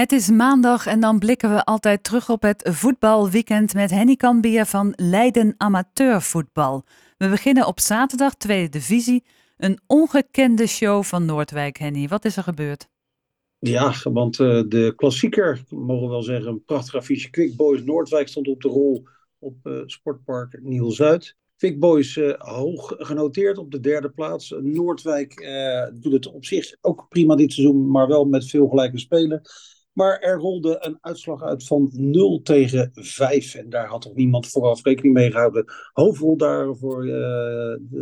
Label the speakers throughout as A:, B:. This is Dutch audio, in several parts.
A: Het is maandag en dan blikken we altijd terug op het voetbalweekend met Henny Kanbier van Leiden Amateurvoetbal. We beginnen op zaterdag, tweede divisie. Een ongekende show van Noordwijk, Henny. Wat is er gebeurd?
B: Ja, want uh, de klassieker, mogen we wel zeggen, een prachtig affiche. Quick Boys Noordwijk stond op de rol op uh, Sportpark Niel Zuid. Quick Boys uh, hoog genoteerd op de derde plaats. Noordwijk doet het op zich ook prima dit seizoen, maar wel met veel gelijke spelen. Maar er rolde een uitslag uit van 0 tegen 5. En daar had toch niemand vooraf rekening mee gehouden. Hoofdrol daarvoor uh,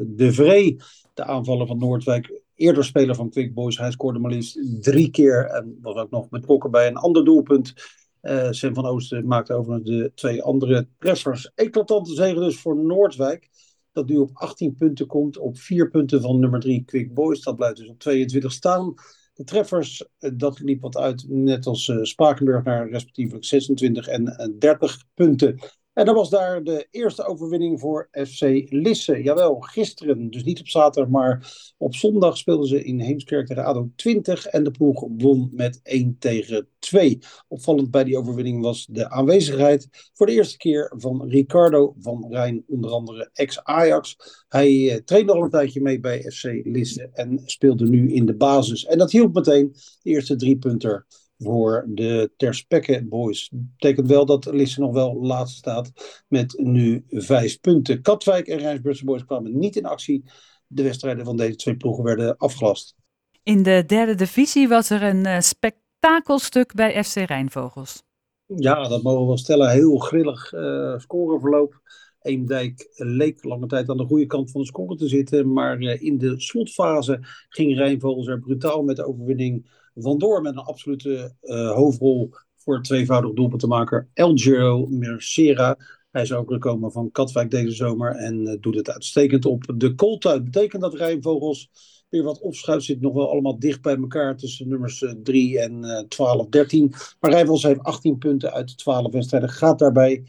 B: De Vree, de aanvaller van Noordwijk. Eerder speler van Quick Boys. Hij scoorde maar liefst drie keer. En was ook nog betrokken bij een ander doelpunt. Uh, van Oosten maakte overigens de twee andere treffers. Eclatante zegen dus voor Noordwijk. Dat nu op 18 punten komt. Op 4 punten van nummer 3 Quick Boys. Dat blijft dus op 22 staan. De treffers, eh, dat liep wat uit, net als uh, Spakenburg naar respectievelijk 26 en 30 punten. En dat was daar de eerste overwinning voor FC Lisse. Jawel, gisteren, dus niet op zaterdag, maar op zondag speelden ze in Heemskerk tegen ADO 20 en de ploeg won met 1 tegen 2. Opvallend bij die overwinning was de aanwezigheid voor de eerste keer van Ricardo van Rijn, onder andere ex-Ajax. Hij uh, trainde al een tijdje mee bij FC Lisse en speelde nu in de basis. En dat hielp meteen de eerste drie punten voor de Terspekke Boys. Betekent wel dat Lisse nog wel laatst staat met nu vijf punten. Katwijk en Rijnsburgse Boys kwamen niet in actie. De wedstrijden van deze twee ploegen werden afgelast.
A: In de derde divisie was er een uh, spektakelstuk bij FC Rijnvogels.
B: Ja, dat mogen we wel stellen. Heel grillig uh, scoreverloop. Eemdijk leek lange tijd aan de goede kant van de score te zitten. Maar uh, in de slotfase ging Rijnvogels er brutaal met de overwinning vandoor met een absolute uh, hoofdrol voor tweevoudig doelpuntenmaker Elgiro Mercera. Hij is ook gekomen van Katwijk deze zomer en uh, doet het uitstekend op de kooltuit. Betekent dat Rijnvogels weer wat opschuift. Zit nog wel allemaal dicht bij elkaar tussen nummers 3 en uh, 12, 13. Maar Rijnvogels heeft 18 punten uit de 12 wedstrijden. Gaat daarbij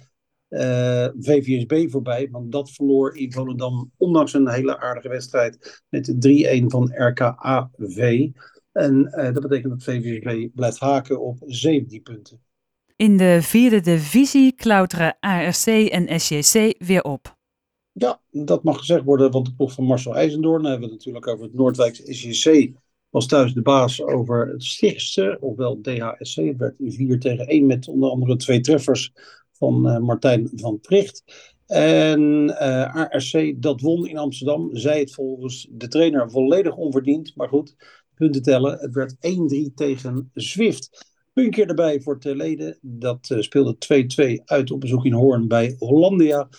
B: VVSB voorbij. Want dat verloor in Volendam, ondanks een hele aardige wedstrijd, met 3-1 van RKAV. En uh, dat betekent dat VVSB blijft haken op 17 punten.
A: In de vierde divisie klauteren ARC en SJC weer op.
B: Ja, dat mag gezegd worden, want de ploeg van Marcel IJzendoorn, hebben we het natuurlijk over het Noordwijkse SJC, was thuis de baas over het Stichtse, ofwel DHSC. Het werd 4 tegen 1 met onder andere twee treffers van uh, Martijn van Tricht. En uh, ARC, dat won in Amsterdam, zei het volgens de trainer volledig onverdiend. Maar goed, punten tellen. Het werd 1-3 tegen Zwift. Puntje erbij voor Terlede. Dat uh, speelde 2-2 uit op bezoek in Hoorn bij Hollandia.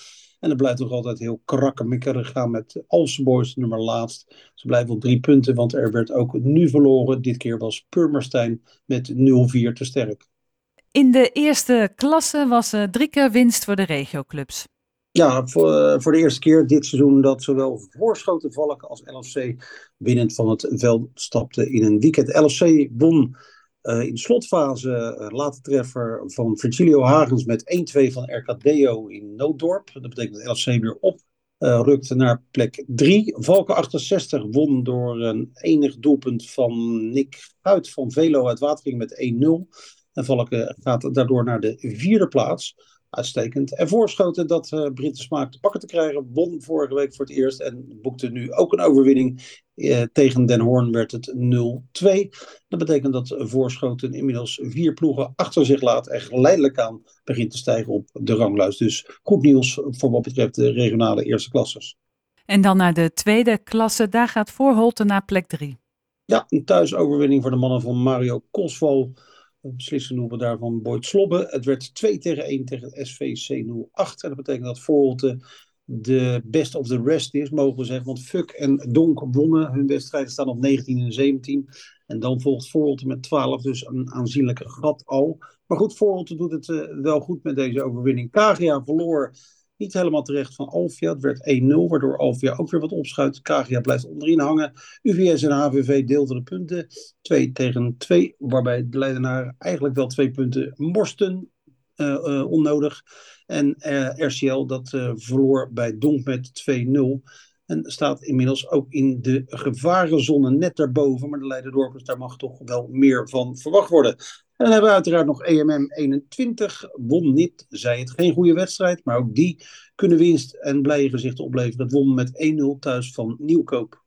B: En het blijft nog altijd heel krakkemikkerig gaan met Alsenboys, nummer laatst. Ze blijven op drie punten, want er werd ook nu verloren. Dit keer was Purmerstein met 0-4 te sterk.
A: In de eerste klasse was er drie keer winst voor de regioclubs.
B: Ja, voor, voor de eerste keer dit seizoen dat zowel Voorschoten Valken als LFC winnend van het veld stapte in een weekend. LFC won uh, in de slotfase uh, late treffer van Virgilio Hagens met 1-2 van RKDO in Nooddorp. Dat betekent dat LFC weer op uh, rukte naar plek 3. Valken 68 won door een enig doelpunt van Nick Guit van Velo uit Watering met 1-0. En Valken gaat daardoor naar de vierde plaats. Uitstekend. En voorschoten dat uh, Britse smaak te pakken te krijgen. Won vorige week voor het eerst en boekte nu ook een overwinning. Uh, tegen Den Hoorn werd het 0-2. Dat betekent dat voorschoten inmiddels vier ploegen achter zich laat. En geleidelijk aan begint te stijgen op de ranglijst. Dus goed nieuws voor wat betreft de regionale eerste klasses.
A: En dan naar de tweede klasse. Daar gaat Voorholte naar plek 3.
B: Ja, een thuisoverwinning voor de mannen van Mario Kosval. Een beslissende doelpunt daarvan Boyd Slobbe. Het werd 2 tegen 1 tegen SVC 08. En dat betekent dat Voorholte de best of the rest is, mogen we zeggen. Want Fuck en Donk wonnen hun wedstrijden, staan op 19 en 17. En dan volgt Voorholte met 12, dus een aanzienlijke gat al. Maar goed, Voorholte doet het uh, wel goed met deze overwinning. Kagia verloor niet helemaal terecht van Alvia. Het werd 1-0, waardoor Alvia ook weer wat opschuift. Kagia blijft onderin hangen. UVS en HVV deelden de punten. 2 tegen 2, waarbij de Leidenaar eigenlijk wel twee punten morsten. Uh, uh, onnodig. En uh, RCL dat verloor bij Donk met 2-0. En staat inmiddels ook in de gevarenzone net daarboven. Maar de Leiderdorpers, daar mag toch wel meer van verwacht worden. En dan hebben we uiteraard nog EMM 21. Won niet, zei het. Geen goede wedstrijd, maar ook die kunnen winst en blije gezichten opleveren. Het won met 1-0 thuis van Nieuwkoop.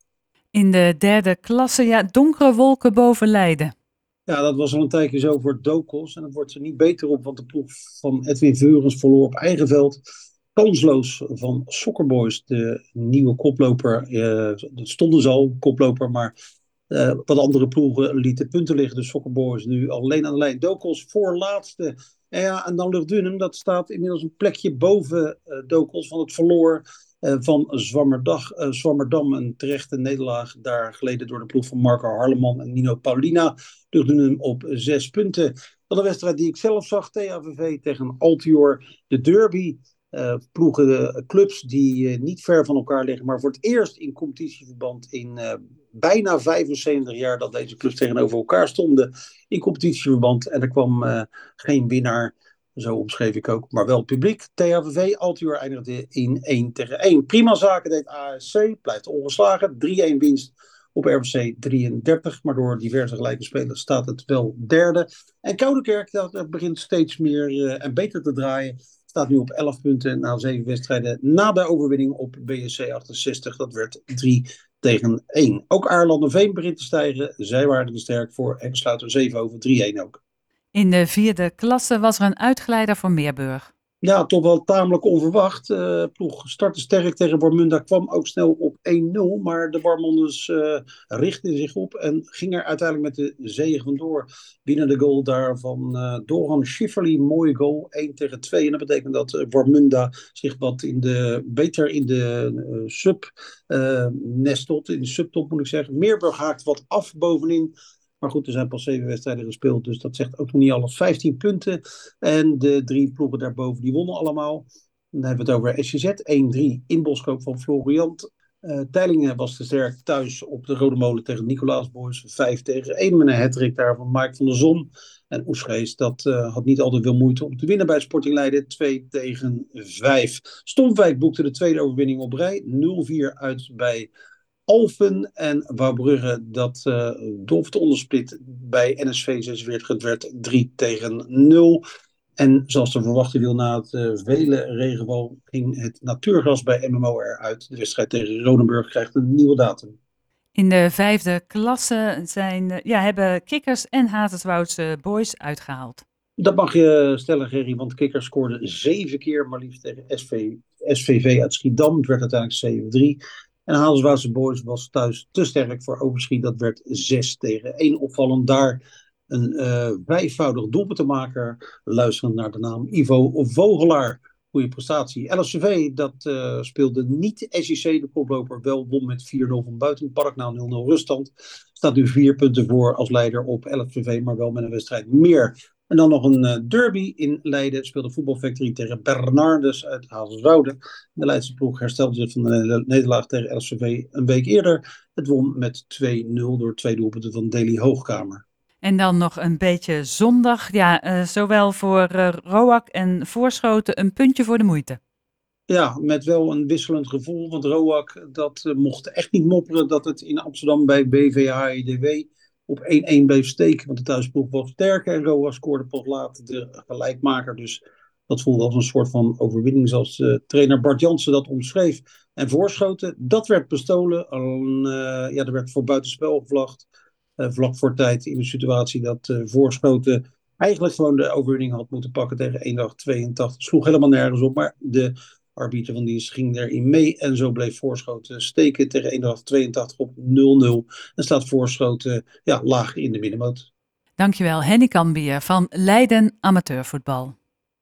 A: In de derde klasse, ja, donkere wolken boven Leiden.
B: Ja, dat was al een tijdje zo voor Dokos. En het wordt er niet beter op, want de ploeg van Edwin Veurens verloor op eigen veld. Kansloos van Soccerboys, de nieuwe koploper. Uh, stonden ze al, koploper, maar uh, wat andere ploegen lieten punten liggen. De Soccerboys nu alleen aan de lijn. Dokos voorlaatste. En ja, en dan Luchtdunum, dat staat inmiddels een plekje boven uh, van het verloor uh, van Zwammerdag, uh, Zwammerdam. Een terechte nederlaag daar geleden door de ploeg van Marco Harleman en Nino Paulina. Luchtdunum op zes punten. Dan de wedstrijd die ik zelf zag, THVV tegen Altior. De derby. Uh, ploegen, de clubs die uh, niet ver van elkaar liggen, maar voor het eerst in competitieverband in uh, bijna 75 jaar dat deze clubs tegenover elkaar stonden in competitieverband. En er kwam geen winnaar, zo omschreef ik ook, maar wel publiek. THVV Altior eindigde in 1 tegen 1. Prima zaken deed ASC, blijft ongeslagen, 3-1 winst op RBC 33, maar door diverse gelijke spelers staat het wel derde. En Koudekerk dat begint steeds meer en beter te draaien. Staat nu op 11 punten na zeven wedstrijden na de overwinning op BSC 68. Dat werd 3 tegen 1. Ook Aarlanderveen begint te stijgen. Zij waren er sterk voor en besluiten 7 over 3-1 ook.
A: In de vierde klasse was er een uitgeleider voor Meerburg.
B: Ja, toch wel tamelijk onverwacht. Uh, ploeg startte sterk tegen Warmunda, kwam ook snel op 1-0. Maar de Warmonders uh, richtten zich op en ging er uiteindelijk met de zege vandoor. Binnen de goal daar van uh, Doran Schifferly. Mooie goal, 1 tegen 2. En dat betekent dat Warmunda zich wat in de, beter in de sub nestelt. In de subtop moet ik zeggen. Meerburg haakt wat af bovenin. Maar goed, er zijn pas zeven wedstrijden gespeeld, dus dat zegt ook nog niet alles. 15 punten. En de drie ploegen daarboven, die wonnen allemaal. Dan hebben we het over SCZ 1-3 in Boskoop van Floriant. Uh, was te sterk thuis op de Rode Molen tegen Nicolaas Boys. 5 tegen 1 met een hattrick daar van Mike van der Zon. En Oesgeest, dat uh, had niet altijd veel moeite om te winnen bij Sporting Leiden. 2 tegen 5. Stomwijk boekte de tweede overwinning op rij. 0-4 uit bij Alphen en Wouwbrugge dat uh, te ondersplit bij NSV 46. Het werd 3 tegen 0. En zoals te verwachten viel na het uh, vele regenval ging het natuurgras bij MMO eruit. De wedstrijd tegen Ronenburg krijgt een nieuwe datum.
A: In de vijfde klasse zijn, ja, hebben Kikkers en Hazerswoudse Boys uitgehaald.
B: Dat mag je stellen, Gerry, want Kikkers scoorde zeven keer maar liefst tegen SV, SVV uit Schiedam. Het werd uiteindelijk 7-3. En Haalswaarse Boys was thuis te sterk voor Overschiet. Dat werd 6 tegen 1. Opvallend daar een uh, vijfvoudig doelpuntenmaker. Luisterend naar de naam Ivo Vogelaar. Goede prestatie. LSV dat uh, speelde niet SEC, de koploper. Wel won met 4-0 van Buitenpark. Na 0-0 ruststand. Staat nu vier punten voor als leider op LSV. Maar wel met een wedstrijd meer. En dan nog een uh, derby in Leiden. Speelde Voetbal Factory tegen Bernardus uit Hazerswoude. De Leidse ploeg herstelde zich van de nederlaag tegen LSV een week eerder. Het won met 2-0 door twee doelpunten van Deli Hoogkamer.
A: En dan nog een beetje zondag. Ja, uh, zowel voor uh, Roak en Voorschoten een puntje voor de moeite.
B: Ja, met wel een wisselend gevoel. Want Roak dat mocht echt niet mopperen dat het in Amsterdam bij BVHIDW op 1-1 bleef steken. Want de thuisploeg was sterker en Roa scoorde pas later de gelijkmaker. Dus dat voelde als een soort van overwinning zoals uh, trainer Bart Jansen dat omschreef. En voorschoten, dat werd bestolen. Uh, ja, er werd voor buitenspel gevlacht. Uh, vlak voor tijd in de situatie dat voorschoten eigenlijk gewoon de overwinning had moeten pakken tegen 182. Sloeg helemaal nergens op, maar de arbiter van dienst ging erin mee. En zo bleef Voorschoten steken tegen 182 op 0-0. En staat Voorschoten ja, laag in de middenmoot.
A: Dankjewel, Henny Kambier van Leiden Amateurvoetbal.